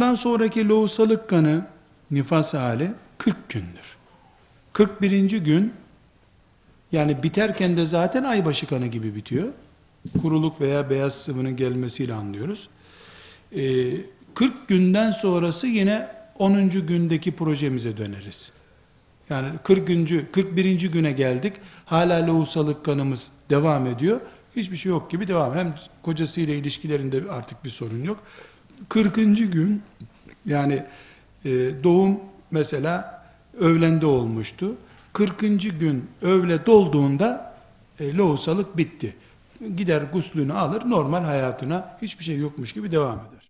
Bundan sonraki lohusalık kanı nifas hali 40 gündür. 41. gün yani biterken de zaten aybaşı kanı gibi bitiyor. Kuruluk veya beyaz sıvının gelmesiyle anlıyoruz. Ee, 40 günden sonrası yine 10. gündeki projemize döneriz. Yani 40. 41. güne geldik. Hala lohusalık kanımız devam ediyor. Hiçbir şey yok gibi devam. Hem kocasıyla ilişkilerinde artık bir sorun yok. 40. gün yani e, doğum mesela öğlende olmuştu. 40. gün öğle dolduğunda e, lohusalık bitti. Gider guslünü alır normal hayatına hiçbir şey yokmuş gibi devam eder.